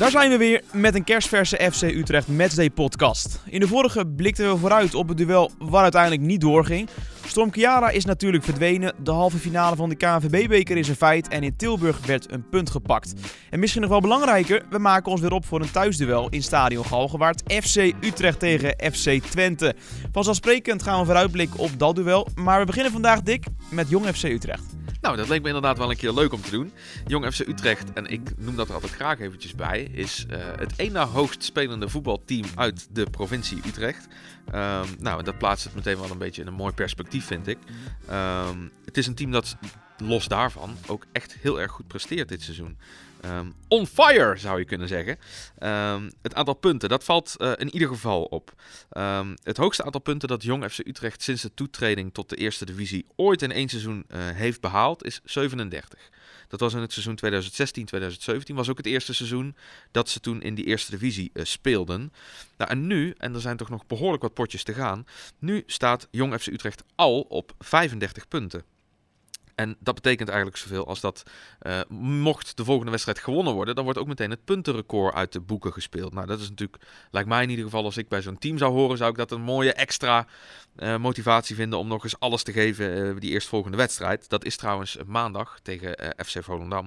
Daar zijn we weer met een kerstverse FC Utrecht Matchday podcast. In de vorige blikten we vooruit op het duel waar uiteindelijk niet doorging. Storm Chiara is natuurlijk verdwenen, de halve finale van de KNVB-beker is een feit en in Tilburg werd een punt gepakt. En misschien nog wel belangrijker, we maken ons weer op voor een thuisduel in Stadion Galgenwaard. FC Utrecht tegen FC Twente. Vanzelfsprekend gaan we vooruitblikken op dat duel, maar we beginnen vandaag dik met Jong FC Utrecht. Nou, dat leek me inderdaad wel een keer leuk om te doen. Jong FC Utrecht, en ik noem dat er altijd graag eventjes bij, is uh, het één na hoogst spelende voetbalteam uit de provincie Utrecht. Um, nou, dat plaatst het meteen wel een beetje in een mooi perspectief, vind ik. Um, het is een team dat los daarvan ook echt heel erg goed presteert dit seizoen. Um, on fire zou je kunnen zeggen. Um, het aantal punten, dat valt uh, in ieder geval op. Um, het hoogste aantal punten dat Jong FC Utrecht sinds de toetreding tot de eerste divisie ooit in één seizoen uh, heeft behaald is 37. Dat was in het seizoen 2016-2017. Was ook het eerste seizoen dat ze toen in die eerste divisie uh, speelden. Nou, en nu, en er zijn toch nog behoorlijk wat potjes te gaan. Nu staat Jong FC Utrecht al op 35 punten. En dat betekent eigenlijk zoveel als dat uh, mocht de volgende wedstrijd gewonnen worden, dan wordt ook meteen het puntenrecord uit de boeken gespeeld. Nou, dat is natuurlijk, lijkt mij in ieder geval, als ik bij zo'n team zou horen, zou ik dat een mooie extra uh, motivatie vinden om nog eens alles te geven uh, die eerstvolgende wedstrijd. Dat is trouwens maandag tegen FC Volendam.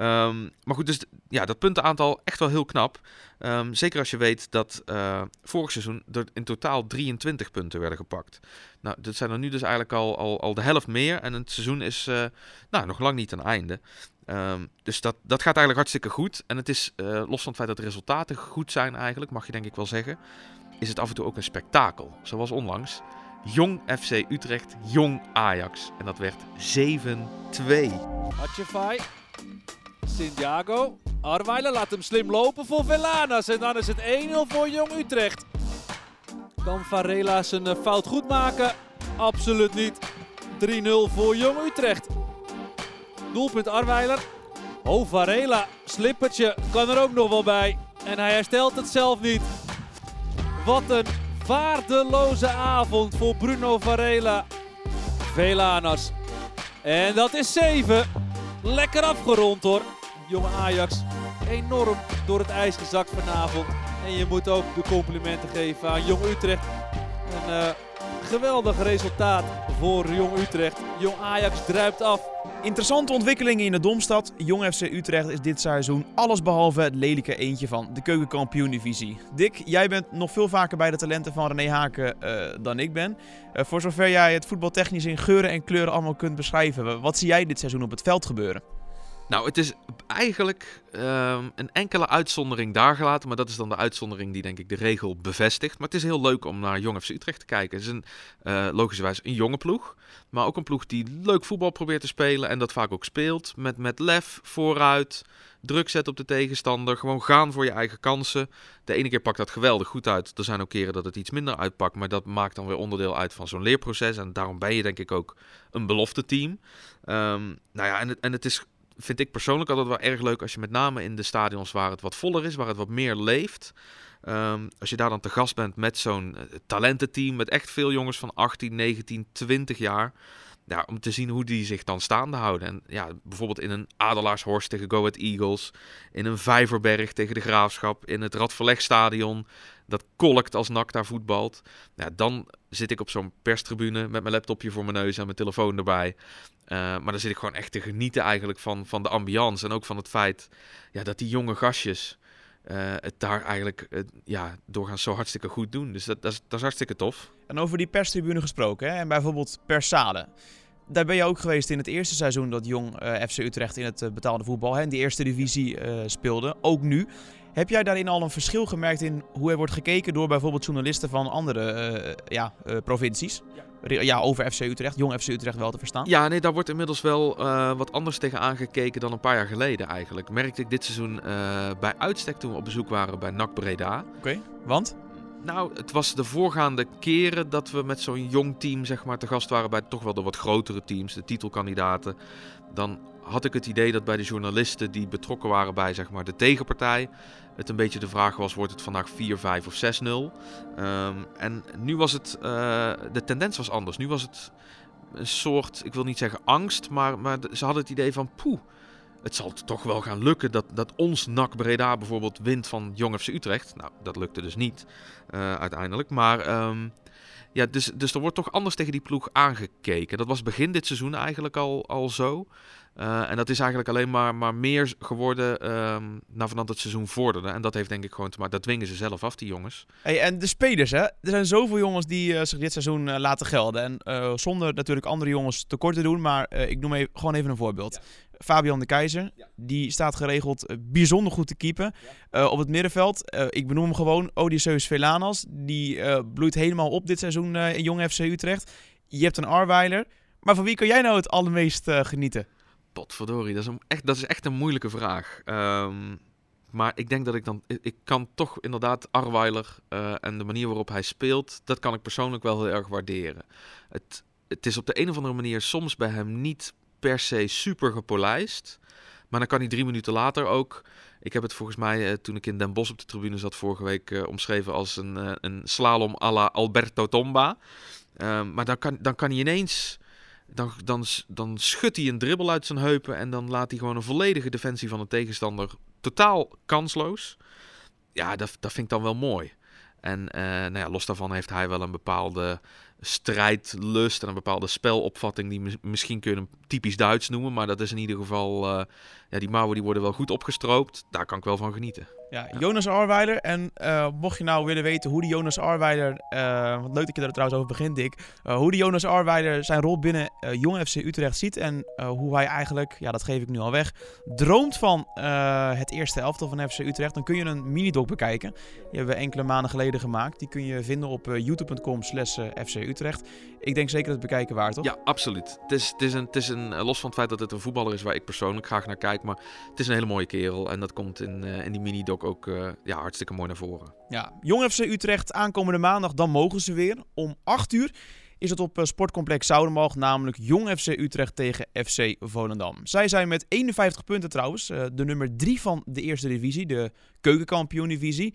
Um, maar goed, dus ja, dat puntenaantal echt wel heel knap. Um, zeker als je weet dat vorig seizoen er in totaal 23 punten werden gepakt. Nou, dat zijn er nu dus eigenlijk al, al, al de helft meer. En het seizoen is uh, nou, nog lang niet ten einde. Um, dus dat, dat gaat eigenlijk hartstikke goed. En het is, uh, los van het feit dat de resultaten goed zijn eigenlijk, mag je denk ik wel zeggen, is het af en toe ook een spektakel. Zoals onlangs. Jong FC Utrecht, Jong Ajax. En dat werd 7-2. Atjefai, Santiago, Arweiler laat hem slim lopen voor Velanas. En dan is het 1-0 voor Jong Utrecht. Kan Varela zijn uh, fout goed maken? Absoluut niet. 3-0 voor Jong Utrecht. Doelpunt Arweiler. Oh, Varela. Slippertje kan er ook nog wel bij. En hij herstelt het zelf niet. Wat een waardeloze avond voor Bruno Varela. Velanas. En dat is 7. Lekker afgerond hoor. Jonge Ajax. Enorm door het ijs gezakt vanavond. En je moet ook de complimenten geven aan Jong Utrecht. Een uh, geweldig resultaat voor Jong Utrecht. Jong Ajax druipt af. Interessante ontwikkelingen in de Domstad. Jong FC Utrecht is dit seizoen allesbehalve het lelijke eentje van de keukenkampioen-divisie. Dick, jij bent nog veel vaker bij de talenten van René Haken uh, dan ik ben. Uh, voor zover jij het voetbaltechnisch in geuren en kleuren allemaal kunt beschrijven, wat zie jij dit seizoen op het veld gebeuren? Nou, het is eigenlijk um, een enkele uitzondering daar gelaten. Maar dat is dan de uitzondering die denk ik de regel bevestigt. Maar het is heel leuk om naar Jong FC Utrecht te kijken. Het is een, uh, logischerwijs een jonge ploeg. Maar ook een ploeg die leuk voetbal probeert te spelen. En dat vaak ook speelt. Met, met lef, vooruit, druk zetten op de tegenstander. Gewoon gaan voor je eigen kansen. De ene keer pakt dat geweldig goed uit. Er zijn ook keren dat het iets minder uitpakt. Maar dat maakt dan weer onderdeel uit van zo'n leerproces. En daarom ben je denk ik ook een belofte team. Um, nou ja, en en het is vind ik persoonlijk altijd wel erg leuk als je met name in de stadions waar het wat voller is, waar het wat meer leeft. Um, als je daar dan te gast bent met zo'n uh, talententeam, met echt veel jongens van 18, 19, 20 jaar. Ja, om te zien hoe die zich dan staande houden. En ja, bijvoorbeeld in een Adelaarshorst tegen Go Ahead Eagles. In een Vijverberg tegen de Graafschap. In het Radverlegstadion. Dat kolkt als NAC daar voetbalt. Ja, dan zit ik op zo'n perstribune met mijn laptopje voor mijn neus en mijn telefoon erbij. Uh, maar dan zit ik gewoon echt te genieten eigenlijk van, van de ambiance. En ook van het feit ja, dat die jonge gastjes uh, het daar eigenlijk uh, ja, doorgaans zo hartstikke goed doen. Dus dat, dat, is, hartstikke tof. En over die perstribune gesproken, hè? en bijvoorbeeld Persade. Daar ben je ook geweest in het eerste seizoen dat Jong uh, FC Utrecht in het betaalde voetbal, hè, in die eerste divisie speelde. Ook nu. Heb jij daarin al een verschil gemerkt in hoe er wordt gekeken door bijvoorbeeld journalisten van andere ja, provincies? Ja ja, over FC Utrecht, jong FC Utrecht wel te verstaan? Ja, nee, daar wordt inmiddels wel uh, wat anders tegen aangekeken dan een paar jaar geleden eigenlijk. Merkte ik dit seizoen bij uitstek toen we op bezoek waren bij NAC Breda. Oké, okay, want? Nou, het was de voorgaande keren dat we met zo'n jong team zeg maar te gast waren bij toch wel de wat grotere teams, de titelkandidaten. Dan had ik het idee dat bij de journalisten die betrokken waren bij zeg maar, de tegenpartij, het een beetje de vraag was: wordt het vandaag 4, 5 of 6-0? Um, en nu was het, uh, de tendens was anders. Nu was het een soort, ik wil niet zeggen angst, maar, maar ze hadden het idee van: poeh, het zal toch wel gaan lukken dat, dat ons NAC Breda bijvoorbeeld wint van Jong FC Utrecht. Nou, dat lukte dus niet uh, uiteindelijk. Maar ehm, ja, dus, dus er wordt toch anders tegen die ploeg aangekeken. Dat was begin dit seizoen eigenlijk al, al zo. Uh, en dat is eigenlijk alleen maar, maar meer geworden um, naarmate het seizoen vorderde. En dat heeft denk ik gewoon te maken. Dat dwingen ze zelf af, die jongens. Hey, en de spelers, hè? Er zijn zoveel jongens die uh, zich dit seizoen uh, laten gelden. En zonder natuurlijk andere jongens tekort te doen. Maar ik noem even, gewoon even een voorbeeld. Ja. Fabian de Keizer, ja. die staat geregeld bijzonder goed te keepen. Ja. op het middenveld, ik benoem hem gewoon Odysseus Velanas. Die bloeit helemaal op dit seizoen in Jong FC Utrecht. Je hebt een Arweiler. Maar van wie kan jij nou het allermeest genieten? Potverdorie, dat is, een, echt, dat is echt een moeilijke vraag. Um, maar ik denk dat ik dan... Ik kan toch inderdaad Arweiler uh, en de manier waarop hij speelt... dat kan ik persoonlijk wel heel erg waarderen. Het, het is op de een of andere manier soms bij hem niet per se super gepolijst... Maar dan kan hij drie minuten later ook. Ik heb het volgens mij, uh, toen ik in Den Bosch op de tribune zat vorige week, uh, omschreven als een, een slalom à la Alberto Tomba. Ehm, maar dan kan, dan kan hij ineens dan, dan, dan schudt hij een dribbel uit zijn heupen en dan laat hij gewoon een volledige defensie van de tegenstander totaal kansloos. Ja, dat, dat vind ik dan wel mooi. En uh, nou ja, los daarvan heeft hij wel een bepaalde strijdlust en een bepaalde spelopvatting die misschien kun je hem typisch Duits noemen, maar dat is in ieder geval, uh, ja, die mouwen die worden wel goed opgestroopt. Daar kan ik wel van genieten. Ja, Jonas Arweiler. En uh, mocht je nou willen weten hoe die Jonas Arweiler, uh, wat leuk dat je er trouwens over begint, Dick, uh, hoe die Jonas Arweiler zijn rol binnen Jong FC Utrecht ziet en hoe hij eigenlijk, ja dat geef ik nu al weg, droomt van het eerste elftal van FC Utrecht, dan kun je een mini-doc bekijken. Die hebben we enkele maanden geleden gemaakt. Die kun je vinden op youtube.com slash FC Utrecht. Ik denk zeker dat het bekijken waard, toch? Ja, absoluut. Het is, het is, een, het is een, los van het feit dat het een voetballer is waar ik persoonlijk graag naar kijk, maar het is een hele mooie kerel en dat komt in, in die mini-doc ook uh, ja, hartstikke mooi naar voren. Ja, Jong FC Utrecht aankomende maandag, dan mogen ze weer. Om 8 uur is het op Sportcomplex Zoudenbalg, namelijk Jong FC Utrecht tegen FC Volendam. Zij zijn met 51 punten trouwens, uh, de nummer 3 van de eerste divisie, de keukenkampioen-divisie.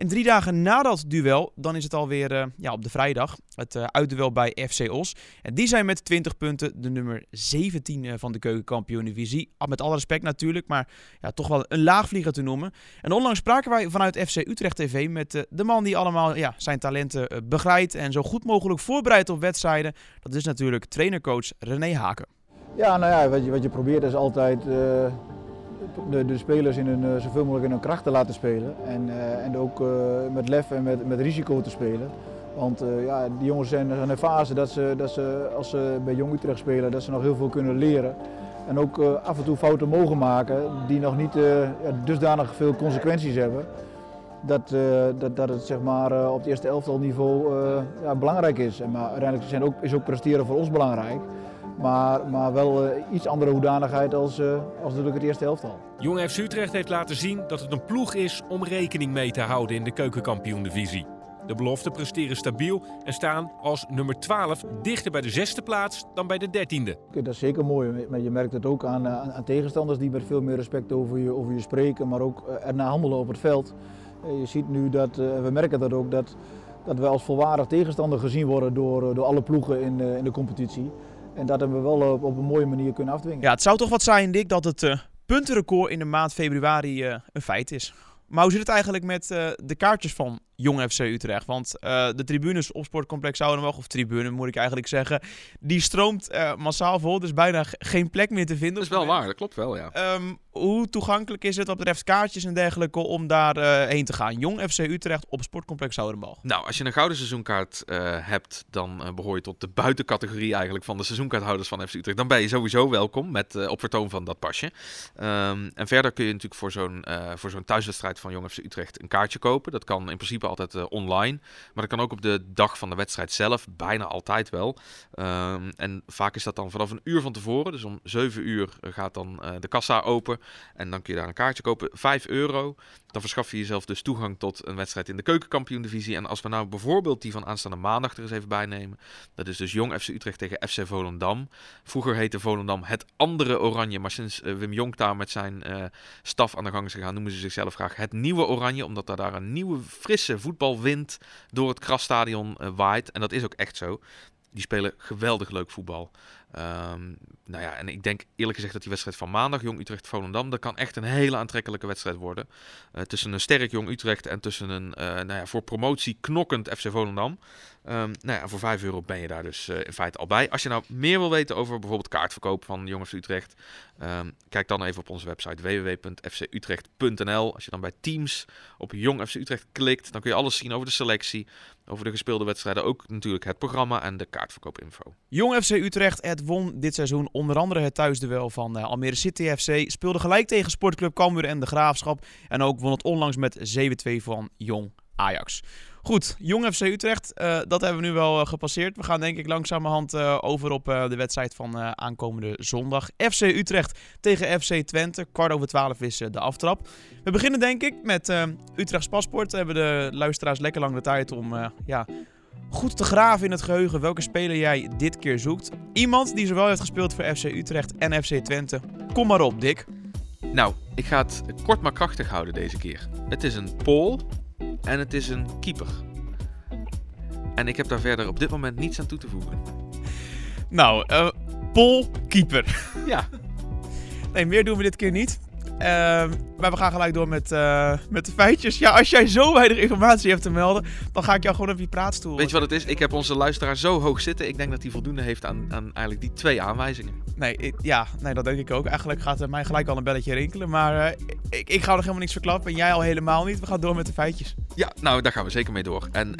En drie dagen na dat duel, dan is het alweer uh, ja, op de vrijdag, het uh, uitduel bij FC Os. En die zijn met 20 punten de nummer 17 uh, van de keukenkampioen-divisie. Met alle respect natuurlijk, maar ja, toch wel een laagvlieger te noemen. En onlangs spraken wij vanuit FC Utrecht TV met de man die allemaal ja, zijn talenten begeleidt en zo goed mogelijk voorbereidt op wedstrijden. Dat is natuurlijk trainercoach René Haken. Ja, nou ja, wat je, wat je probeert is altijd de, de spelers in hun, eh, zoveel mogelijk in hun kracht te laten spelen. En, uh, en ook uh, met lef en met, met risico te spelen. Want ja, die jongens zijn in een fase dat ze, dat ze, als ze bij Jong Utrecht spelen, dat ze nog heel veel kunnen leren. En ook af en toe fouten mogen maken die nog niet dusdanig veel consequenties hebben. Dat, dat, dat het zeg maar, op het eerste elftal niveau ja, belangrijk is. En, maar uiteindelijk zijn ook, is ook presteren voor ons belangrijk. Maar, maar wel uh, iets andere hoedanigheid als, uh, als natuurlijk het eerste helftal. Jong FC Utrecht heeft laten zien dat het een ploeg is om rekening mee te houden in de keukenkampioen-divisie. De beloften presteren stabiel en staan als nummer 12 dichter bij de zesde plaats dan bij de dertiende. Dat is zeker mooi, maar je merkt het ook aan, aan, aan tegenstanders die met veel meer respect over je, over je spreken, maar ook ernaar handelen op het veld. Je ziet nu dat, we merken dat ook, dat, dat we als volwaardig tegenstander gezien worden door, door alle ploegen in, in de competitie. En dat hebben we wel op, op, een mooie manier kunnen afdwingen. Ja, het zou toch wat zijn, Dick, dat het uh, puntenrecord in de maand februari uh, een feit is. Maar hoe zit het eigenlijk met uh, de kaartjes van Jong FC Utrecht? Want uh, de tribunes op Sportcomplex Zoudenweg, of tribune moet ik eigenlijk zeggen, die stroomt uh, massaal vol. Dus bijna geen plek meer te vinden. Dat is wel waar, dat klopt wel, ja. Um, hoe toegankelijk is het wat betreft kaartjes en dergelijke om daar uh, heen te gaan? Jong FC Utrecht op Sportcomplex Zoudenbal. Nou, als je een gouden seizoenkaart hebt, dan behoor je tot de buitencategorie eigenlijk van de seizoenkaarthouders van FC Utrecht. Dan ben je sowieso welkom met op vertoon van dat pasje. Um, en verder kun je natuurlijk voor zo'n voor zo'n thuiswedstrijd van Jong FC Utrecht een kaartje kopen. Dat kan in principe altijd online. Maar dat kan ook op de dag van de wedstrijd zelf. Bijna altijd wel. Um, en vaak is dat dan vanaf een uur van tevoren. Dus om 7 uur gaat dan de kassa open. En dan kun je daar een kaartje kopen. 5 euro. Dan verschaf je jezelf dus toegang tot een wedstrijd in de keukenkampioen-divisie. En als we nou bijvoorbeeld die van aanstaande maandag er eens even bij nemen. Dat is dus Jong FC Utrecht tegen FC Volendam. Vroeger heette Volendam het andere Oranje. Maar sinds uh, Wim Jonk daar met zijn uh, staf aan de gang is gegaan, noemen ze zichzelf graag het nieuwe Oranje. Omdat er daar een nieuwe, frisse voetbalwind door het krasstadion uh, waait. En dat is ook echt zo. Die spelen geweldig leuk voetbal. Ehm, nou ja, en ik denk eerlijk gezegd dat die wedstrijd van maandag, Jong Utrecht-Volendam, dat kan echt een hele aantrekkelijke wedstrijd worden. Uh, tussen een sterk Jong Utrecht en tussen een uh, nou ja, voor promotie knokkend FC Volendam. Um, nou ja, voor 5 euro ben je daar dus uh, in feite al bij. Als je nou meer wil weten over bijvoorbeeld kaartverkoop van Jongens Utrecht, um, kijk dan even op onze website www.fcutrecht.nl. Als je dan bij Teams op Jong FC Utrecht klikt, dan kun je alles zien over de selectie, over de gespeelde wedstrijden, ook natuurlijk het programma en de kaartverkoopinfo. Jong FC Utrecht, het won dit seizoen onder andere het thuisduel van uh, Almere City FC, speelde gelijk tegen Sportclub Cambuur en de Graafschap en ook won het onlangs met 7-2 van Jong Ajax. Goed, Jong FC Utrecht, uh, dat hebben we nu wel uh, gepasseerd. We gaan denk ik langzamerhand uh, over op de wedstrijd van aankomende zondag. FC Utrecht tegen FC Twente. Kwart over twaalf is de aftrap. We beginnen denk ik met Utrechts paspoort. We hebben de luisteraars lekker lang de tijd om ja, goed te graven in het geheugen welke speler jij dit keer zoekt. Iemand die zowel heeft gespeeld voor FC Utrecht en FC Twente. Kom maar op, Dick. Nou, ik ga het kort maar krachtig houden deze keer. Het is een Pool en het is een keeper. En ik heb daar verder op dit moment niets aan toe te voegen. Nou, uh, Pol keeper. Ja. nee, meer doen we dit keer niet. Uh, maar we gaan gelijk door met, uh, met de feitjes. Ja, als jij zo weinig informatie hebt te melden, dan ga ik jou gewoon op je praatstoel. Weet je wat het is? Ik heb onze luisteraar zo hoog zitten. Ik denk dat hij voldoende heeft aan, aan eigenlijk die twee aanwijzingen. Nee, ik, ja, nee, dat denk ik ook. Eigenlijk gaat er mij gelijk al een belletje rinkelen. Maar uh, ik, ik ga nog helemaal niks verklappen. En jij al helemaal niet. We gaan door met de feitjes. Ja, nou, daar gaan we zeker mee door. En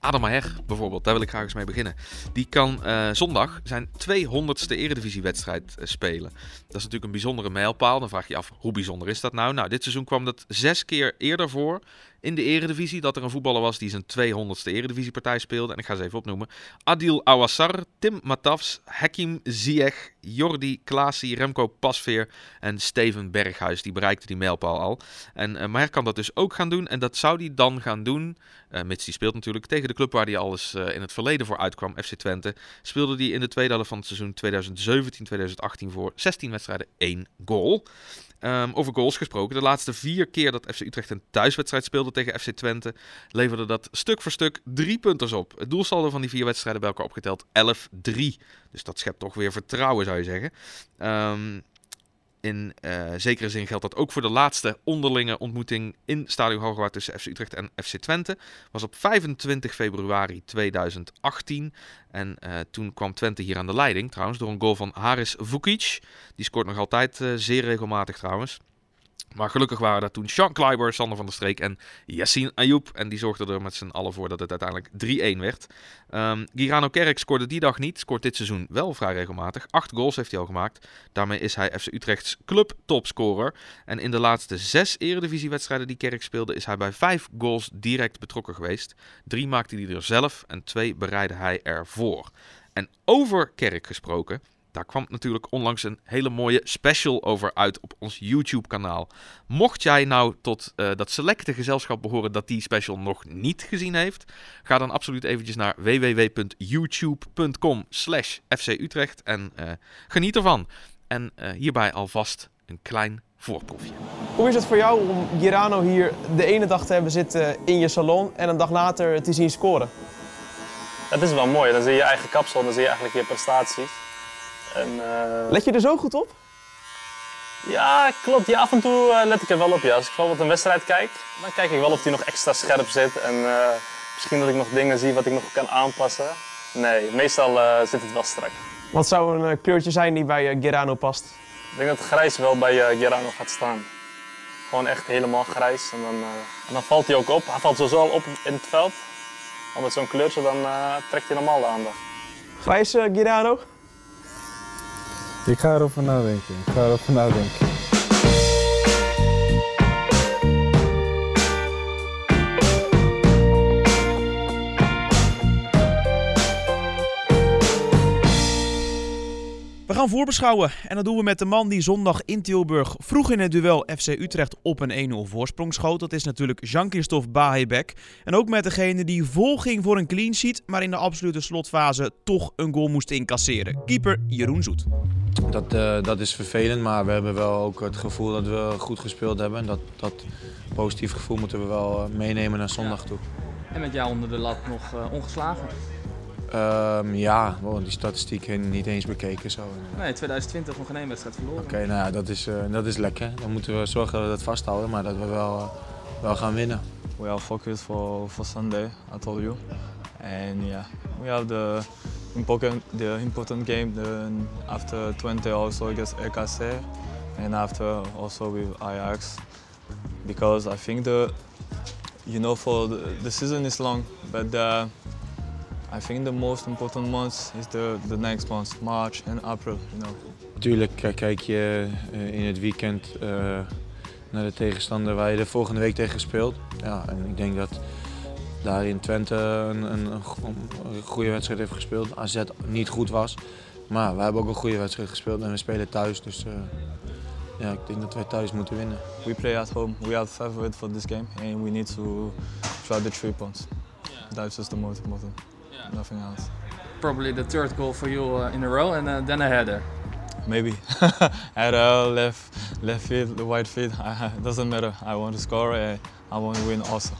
Adam Maher bijvoorbeeld, daar wil ik graag eens mee beginnen. Die kan zondag zijn 200ste eredivisiewedstrijd spelen. Dat is natuurlijk een bijzondere mijlpaal. Dan vraag je je af, hoe bijzonder is dat nou? Nou, dit seizoen kwam dat zes keer eerder voor in de eredivisie. Dat er een voetballer was die zijn 200ste eredivisiepartij speelde. En ik ga ze even opnoemen. Adil Awassar, Tim Matafs, Hakim Ziyech, Jordi Klaasie, Remco Pasveer en Steven Berghuis. Die bereikte die mijlpaal al. En uh, Maher kan dat dus ook gaan doen. En dat zou hij dan gaan doen, uh, mits hij speelt natuurlijk, tegen de club waar hij al eens uh, in het verleden voor uitkwam, FC Twente. Speelde hij in de tweede helft van het seizoen 2017-2018 voor 16 wedstrijden 1 goal. Um, over goals gesproken. De laatste vier keer dat FC Utrecht een thuiswedstrijd speelde tegen FC Twente, leverde dat stuk voor stuk drie punten op. Het doelsaldo van die vier wedstrijden bij elkaar opgeteld 11-3. Dus dat schept toch weer vertrouwen, zou je zeggen. Um, in uh, zekere zin geldt dat ook voor de laatste onderlinge ontmoeting in Stadion Hoogwaard tussen FC Utrecht en FC Twente. Was op 25 februari 2018. En uh, toen kwam Twente hier aan de leiding, trouwens, door een goal van Haris Vukic. Die scoort nog altijd uh, zeer regelmatig trouwens. Maar gelukkig waren dat toen Sean Kleiber, Sander van der Streek en Yassine Ayoub. En die zorgden er met z'n allen voor dat het uiteindelijk 3-1 werd. Um, Girano Kerk scoorde die dag niet. Scoort dit seizoen wel vrij regelmatig. Acht goals heeft hij al gemaakt. Daarmee is hij FC Utrechts club topscorer. En in de laatste zes eredivisiewedstrijden die Kerk speelde... is hij bij vijf goals direct betrokken geweest. Drie maakte hij er zelf en twee bereidde hij ervoor. En over Kerk gesproken... Daar kwam natuurlijk onlangs een hele mooie special over uit op ons YouTube-kanaal. Mocht jij nou tot uh, dat selecte gezelschap behoren dat die special nog niet gezien heeft, ga dan absoluut eventjes naar www.youtube.com slash fcutrecht en uh, geniet ervan. En uh, hierbij alvast een klein voorproefje. Hoe is het voor jou om Girano hier de ene dag te hebben zitten in je salon en een dag later te zien scoren? Het is wel mooi. Dan zie je je eigen kapsel, dan zie je eigenlijk je prestaties. En, uh... Let je er zo goed op? Ja, klopt. Ja, af en toe uh, let ik er wel op. Ja. Als ik bijvoorbeeld een wedstrijd kijk, dan kijk ik wel of die nog extra scherp zit. En uh, misschien dat ik nog dingen zie wat ik nog kan aanpassen. Nee, meestal zit het wel strak. Wat zou een kleurtje zijn die bij Gerano past? Ik denk dat grijs wel bij Gerano gaat staan. Gewoon echt helemaal grijs. En dan, en dan valt hij ook op. Hij valt sowieso al op in het veld. Maar met zo'n kleurtje dan trekt hij normaal de aandacht. Grijs Gerano? Ik ga erover nadenken. Ik ga erover nadenken. Gaan voorbeschouwen en dat doen we met de man die zondag in Tilburg vroeg in het duel FC Utrecht op een 1-0 voorsprong schoot. Dat is natuurlijk Jean-Christophe Bahebek. En ook met degene die vol ging voor een clean sheet, maar in de absolute slotfase toch een goal moest incasseren. Keeper Jeroen Zoet. Dat, uh, dat is vervelend, maar we hebben wel ook het gevoel dat we goed gespeeld hebben. En dat, dat positief gevoel moeten we wel meenemen naar zondag toe. En met jou onder de lat nog uh, ongeslagen. Ehm, ja, wow, die statistiek heen- niet eens bekeken. Zo. Nee, 2020 nog geen één wedstrijd verloren. Oké, nou ja, dat is, eh, dat is lekker. Dan moeten we zorgen dat we dat vasthouden, maar dat we wel, eh, wel gaan winnen. We are focused for, for Sunday, I told you. And yeah, we have the important, the important game then after 20 also against RKC and after also with Ajax. Because I think the, you know, for the, the season is long, but the, I think the most important months is the, the next months, March and April, you know. Natuurlijk eh, kijk je eh, in het weekend eh, naar de tegenstander waar je de volgende week tegen speelt. Ja, en ik denk dat daarin Twente een, een, een go- een goede wedstrijd heeft gespeeld. AZ niet goed was. Maar we hebben ook een goede wedstrijd gespeeld en we spelen thuis. Dus ja, ik denk dat wij thuis moeten winnen. We play at home, we are favorite for this game and we need to try the three points. That's just the most important, nothing else. Probably the third goal for you uh, in a row and uh, then a header. Maybe. Uh, left, left feet, the right feet, it doesn't matter. I want to score and I want to win also.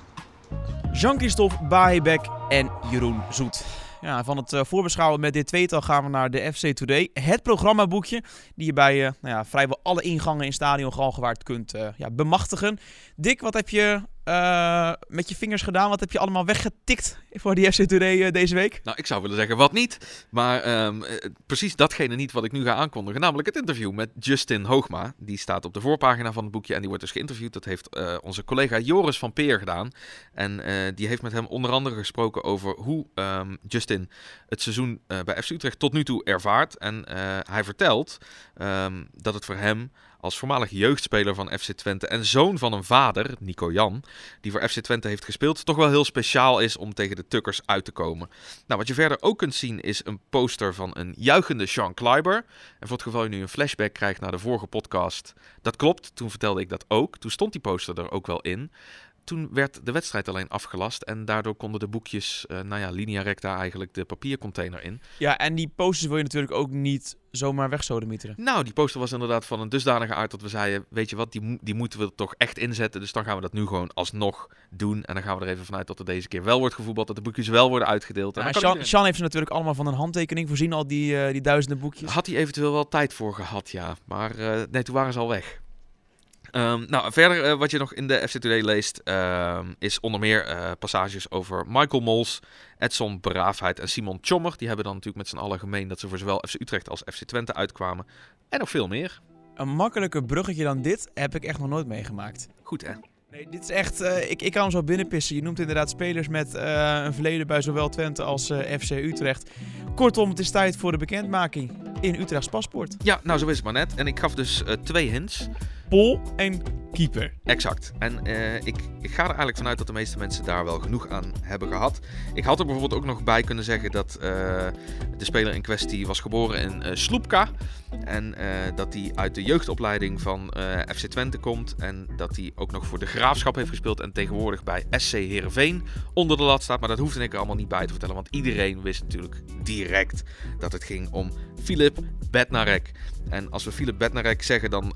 Jean-Christophe Bahebek en Jeroen Zoet. Ja, van het eh, voorbeschouwen met dit tweetal gaan we naar de FC Today. Het programmaboekje die je bij eh, nou ja, vrijwel alle ingangen in Stadion Galgenwaard kunt eh, ja, bemachtigen. Dick, wat heb je eh, met je vingers gedaan? Wat heb je allemaal weggetikt voor die FC Today eh, deze week? Nou, ik zou willen zeggen wat niet. Maar ehm, eh, precies datgene niet wat ik nu ga aankondigen. Namelijk het interview met Justin Hoogma. Die staat op de voorpagina van het boekje en die wordt dus geïnterviewd. Dat heeft onze collega Joris van Peer gedaan. En die heeft met hem onder andere gesproken over hoe ehm, Justin het seizoen bij FC Utrecht tot nu toe ervaart. En hij vertelt ehm, dat het voor hem als voormalig jeugdspeler van FC Twente en zoon van een vader, Nico Jan, die voor FC Twente heeft gespeeld, toch wel heel speciaal is om tegen de Tukkers uit te komen. Nou, wat je verder ook kunt zien is een poster van een juichende Sean Kleiber. En voor het geval je nu een flashback krijgt naar de vorige podcast, dat klopt, toen vertelde ik dat ook. Toen stond die poster er ook wel in. Toen werd de wedstrijd alleen afgelast en daardoor konden de boekjes, eh, nou ja, linea recta eigenlijk de papiercontainer in. Ja, en die posters wil je natuurlijk ook niet zomaar wegsodemieteren. Nou, die poster was inderdaad van een dusdanige aard dat we zeiden, weet je wat, die, die moeten we toch echt inzetten. Dus dan gaan we dat nu gewoon alsnog doen. En dan gaan we er even vanuit dat er deze keer wel wordt gevoetbald, dat de boekjes wel worden uitgedeeld. En Ja, Sean, iedereen- Sean heeft ze natuurlijk allemaal van een handtekening voorzien, al die, eh, die duizenden boekjes. Had hij eventueel wel tijd voor gehad, ja. Maar eh, nee, toen waren ze al weg. Ehm, nou, verder eh, wat je nog in de FC Today leest, ehm, is onder meer eh, passages over Michael Mols, Edson Braafheid en Simon Tjommer. Die hebben dan natuurlijk met z'n allen gemeen dat ze voor zowel FC Utrecht als FC Twente uitkwamen. En nog veel meer. Een makkelijker bruggetje dan dit heb ik echt nog nooit meegemaakt. Goed hè? Nee, dit is echt, eh, ik, ik kan hem zo binnenpissen. Je noemt inderdaad spelers met een verleden bij zowel Twente als FC Utrecht. Kortom, het is tijd voor de bekendmaking in Utrechts paspoort. Ja, nou zo is het maar net. En ik gaf dus twee hints. Pol en keeper. Exact. En eh, ik, ik ga er eigenlijk vanuit dat de meeste mensen daar wel genoeg aan hebben gehad. Ik had er bijvoorbeeld ook nog bij kunnen zeggen dat eh, de speler in kwestie was geboren in eh Sloepka. En dat hij uit de jeugdopleiding van FC Twente komt. En dat hij ook nog voor de Graafschap heeft gespeeld. En tegenwoordig bij SC Heerenveen onder de lat staat. Maar dat hoefde ik er allemaal niet bij te vertellen. Want iedereen wist natuurlijk direct dat het ging om Filip Bednarek. En als we Filip Bednarek zeggen, dan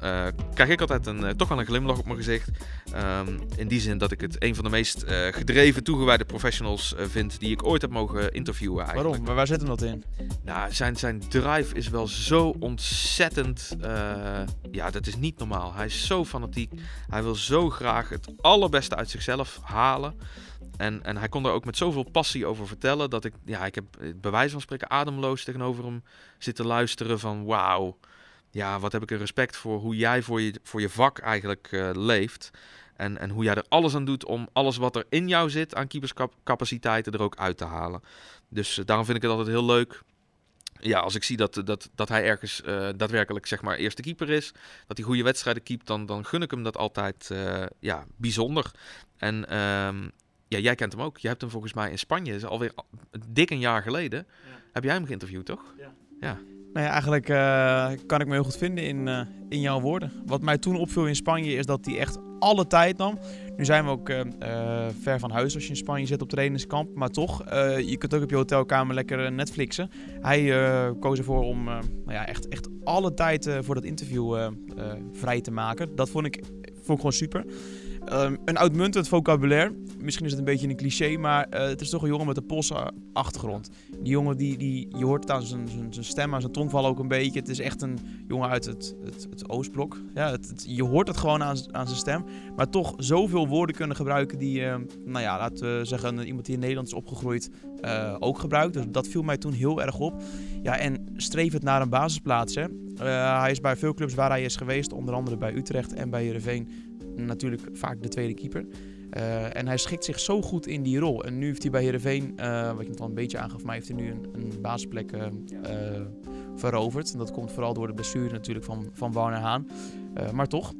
krijg ik altijd een, toch wel een glimlach op mijn gezicht. Ehm, in die zin dat ik het een van de meest eh, gedreven, toegewijde professionals eh, vind die ik ooit heb mogen interviewen eigenlijk. Waarom? Waar, waar zit hem dat in? Nou, zijn, zijn drive is wel zo ontzettend. eh, ja, dat is niet normaal. Hij is zo fanatiek. Hij wil zo graag het allerbeste uit zichzelf halen. En, en hij kon er ook met zoveel passie over vertellen. Dat ik, ja, ik heb eh, bij wijze van spreken ademloos tegenover hem zitten luisteren. Van wauw. Ja, wat heb ik er respect voor hoe jij voor je, voor je vak eigenlijk eh, leeft. En, en hoe jij er alles aan doet om alles wat er in jou zit aan keeperscapaciteiten er ook uit te halen. Dus eh, daarom vind ik het altijd heel leuk ja, als ik zie dat, dat, dat hij ergens eh, daadwerkelijk zeg maar eerste keeper is, dat hij goede wedstrijden keept, dan, dan gun ik hem dat altijd eh, ja, bijzonder. En ehm, ja, jij kent hem ook. Je hebt hem volgens mij in Spanje, is alweer al- dik een jaar geleden. Heb jij hem geïnterviewd, toch? Ja. Nou ja, eigenlijk eh, kan ik me heel goed vinden in, eh, in jouw woorden. Wat mij toen opviel in Spanje is dat hij echt alle tijd nam. Nu zijn we ook eh, ver van huis als je in Spanje zit op trainingskamp. Maar toch, je kunt ook op je hotelkamer lekker Netflixen. Hij koos ervoor om nou ja, echt, echt alle tijd voor dat interview vrij te maken. Dat vond ik, vond ik gewoon super. Ehm, een uitmuntend vocabulaire. Misschien is het een beetje een cliché, maar eh, het is toch een jongen met een Poolse achtergrond. Die jongen, die, die, je hoort het aan zijn, stem, aan zijn tongval ook een beetje. Het is echt een jongen uit het, het, het Oostblok. Ja, je hoort het gewoon aan, aan zijn stem. Maar toch zoveel woorden kunnen gebruiken die, eh, nou ja, laten we zeggen, iemand die in Nederland is opgegroeid eh, ook gebruikt. Dus dat viel mij toen heel erg op. Ja, en streef het naar een basisplaats. Hè. Eh, hij is bij veel clubs waar hij is geweest, onder andere bij Utrecht en bij Heerenveen, natuurlijk vaak de tweede keeper. Eh, en hij schikt zich zo goed in die rol. En nu heeft hij bij Heerenveen, eh wat je het al een beetje aangaf, maar heeft hij nu een, een basisplek eh, veroverd. En dat komt vooral door de blessure natuurlijk van, van Warner Haan. Maar toch.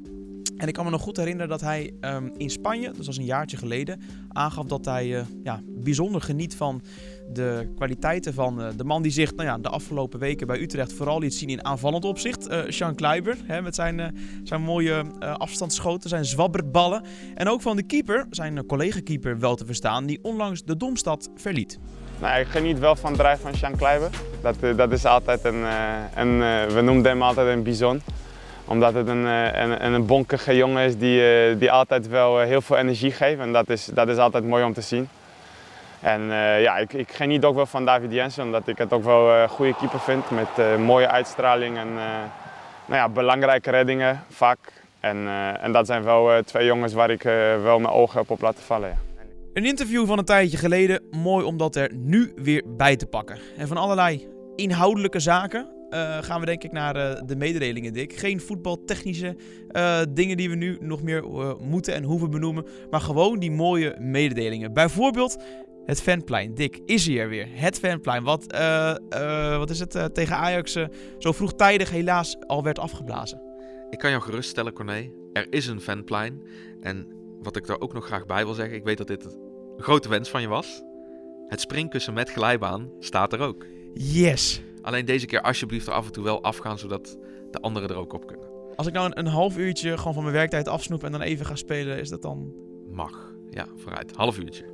En ik kan me nog goed herinneren dat hij ehm, in Spanje, dus dat was een jaartje geleden, aangaf dat hij eh, ja, bijzonder geniet van de kwaliteiten van eh, de man die zich nou ja, de afgelopen weken bij Utrecht vooral liet zien in aanvallend opzicht. eh Sean Kleiber, hè, met zijn, zijn mooie afstandsschoten, zijn zwabberballen. En ook van de keeper, zijn collega-keeper wel te verstaan, die onlangs de Domstad verliet. Nou, ik geniet wel van het drijf van Sean Kleiber. Dat, dat is altijd een, een we noemden hem altijd een bison. Omdat het een, eh, een, een, een bonkige jongen is die, eh, die altijd wel eh, heel veel energie geeft. En dat is, dat is altijd mooi om te zien. En ja, ik, ik geniet ook wel van David Jensen, omdat ik het ook wel een goede keeper vind. Met mooie uitstraling en nou ja, belangrijke reddingen vaak. En, en dat zijn wel twee jongens waar ik wel mijn ogen heb op laten vallen. Een interview van een tijdje geleden, mooi om dat er nu weer bij te pakken. En van allerlei inhoudelijke zaken gaan we denk ik naar eh, de mededelingen, Dick. Geen voetbaltechnische eh, dingen die we nu nog meer eh, moeten en hoeven benoemen, maar gewoon die mooie mededelingen. Bijvoorbeeld het fanplein. Dick, is hij er weer? Het fanplein, wat, eh, eh, wat is het eh, tegen Ajax eh, zo vroegtijdig helaas al werd afgeblazen. Ik kan jou geruststellen, Corné. Er is een fanplein. En wat ik daar ook nog graag bij wil zeggen, ik weet dat dit een grote wens van je was. Het springkussen met glijbaan staat er ook. Yes! Alleen deze keer alsjeblieft er af en toe wel afgaan, zodat de anderen er ook op kunnen. Als ik nou een, een half uurtje gewoon van mijn werktijd afsnoep en dan even ga spelen, is dat dan... Mag. Ja, vooruit. Half uurtje.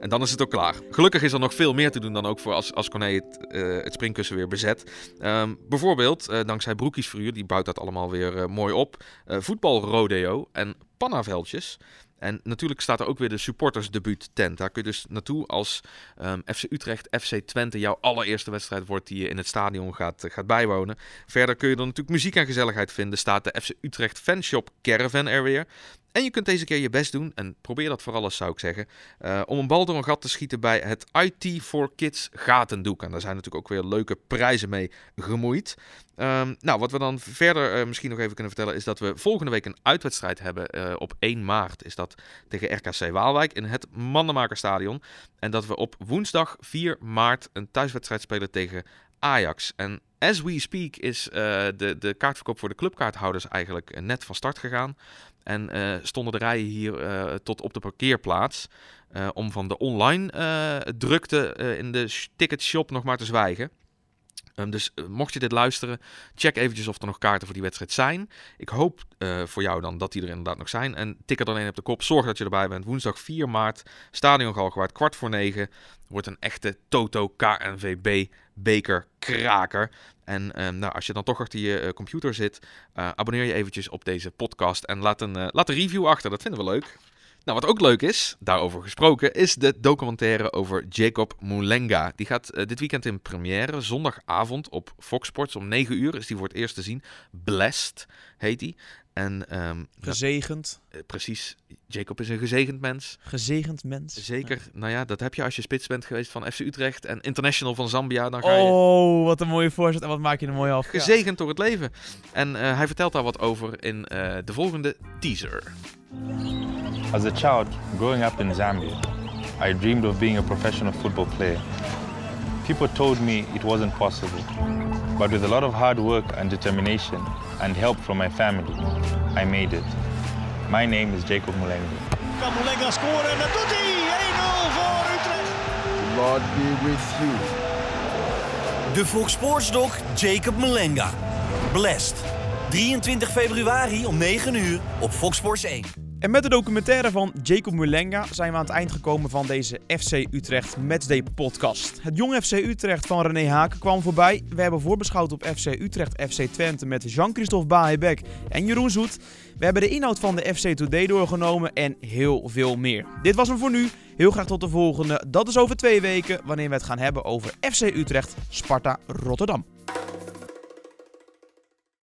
En dan is het ook klaar. Gelukkig is er nog veel meer te doen dan ook voor als, als Corné het, eh, het springkussen weer bezet. Ehm, bijvoorbeeld, eh, dankzij Broekiesverhuur, die bouwt dat allemaal weer eh, mooi op. Voetbalrodeo en pannaveldjes. En natuurlijk staat er ook weer de supportersdebuut tent. Daar kun je dus naartoe als ehm, FC Utrecht, FC Twente jouw allereerste wedstrijd wordt die je in het stadion gaat, eh, gaat bijwonen. Verder kun je er natuurlijk muziek en gezelligheid vinden. Staat de FC Utrecht fanshop Caravan er weer. En je kunt deze keer je best doen, en probeer dat vooral eens zou ik zeggen, eh, om een bal door een gat te schieten bij het IT for Kids gatendoek. En daar zijn natuurlijk ook weer leuke prijzen mee gemoeid. Ehm, nou, wat we dan verder eh, misschien nog even kunnen vertellen is dat we volgende week een uitwedstrijd hebben. eh, op 1 maart is dat tegen RKC Waalwijk in het Mandenmakerstadion. En dat we op woensdag 4 maart een thuiswedstrijd spelen tegen Ajax. En as we speak is de, de kaartverkoop voor de clubkaarthouders eigenlijk net van start gegaan. En eh, stonden de rijen hier eh, tot op de parkeerplaats. eh, om van de online drukte in de sh- ticketshop nog maar te zwijgen. Ehm, dus mocht je dit luisteren, check eventjes of er nog kaarten voor die wedstrijd zijn. Ik hoop voor jou dan dat die er inderdaad nog zijn. En tik er dan een op de kop. Zorg dat je erbij bent. Woensdag 4 maart, Stadion Galgenwaard, kwart voor negen. Wordt een echte Toto KNVB bekerkraker. En ehm, nou, als je dan toch achter je eh, computer zit, eh, abonneer je eventjes op deze podcast en laat een, eh, laat een review achter. Dat vinden we leuk. Nou, wat ook leuk is, daarover gesproken, is de documentaire over Jacob Moulenga. Die gaat dit weekend in première, zondagavond op Fox Sports om 9 uur. Is die voor het eerst te zien. Blessed heet die. En, ehm, nou, Gezegend. eh, precies, Jacob is een gezegend mens. Gezegend mens. Zeker. Nou ja, dat heb je als je spits bent geweest van FC Utrecht en International van Zambia. Dan ga je Oh, wat een mooie voorzet en wat maak je er mooi af. Ja. gezegend door het leven. En eh, hij vertelt daar wat over in eh, de volgende teaser. As a child, growing up in Zambia, I dreamed of being a professional football player. People told me it wasn't possible, but with a lot of hard work and determination and help from my family, I made it. My name is Jacob Mulenga. Kan Molenga scoren en dat doet hij! 1-0 voor Utrecht. Lord be with you. De Fox Sports Doc Jacob Molenga. Blessed. 23 februari om 9 uur op Fox Sports 1. En met de documentaire van Jacob Mulenga zijn we aan het eind gekomen van deze FC Utrecht Matchday podcast. Het jong FC Utrecht van René Haken kwam voorbij. We hebben voorbeschouwd op FC Utrecht FC Twente met Jean-Christophe Baebek en Jeroen Zoet. We hebben de inhoud van de FC Today doorgenomen en heel veel meer. Dit was hem voor nu. Heel graag tot de volgende. Dat is over twee weken wanneer we het gaan hebben over FC Utrecht Sparta Rotterdam.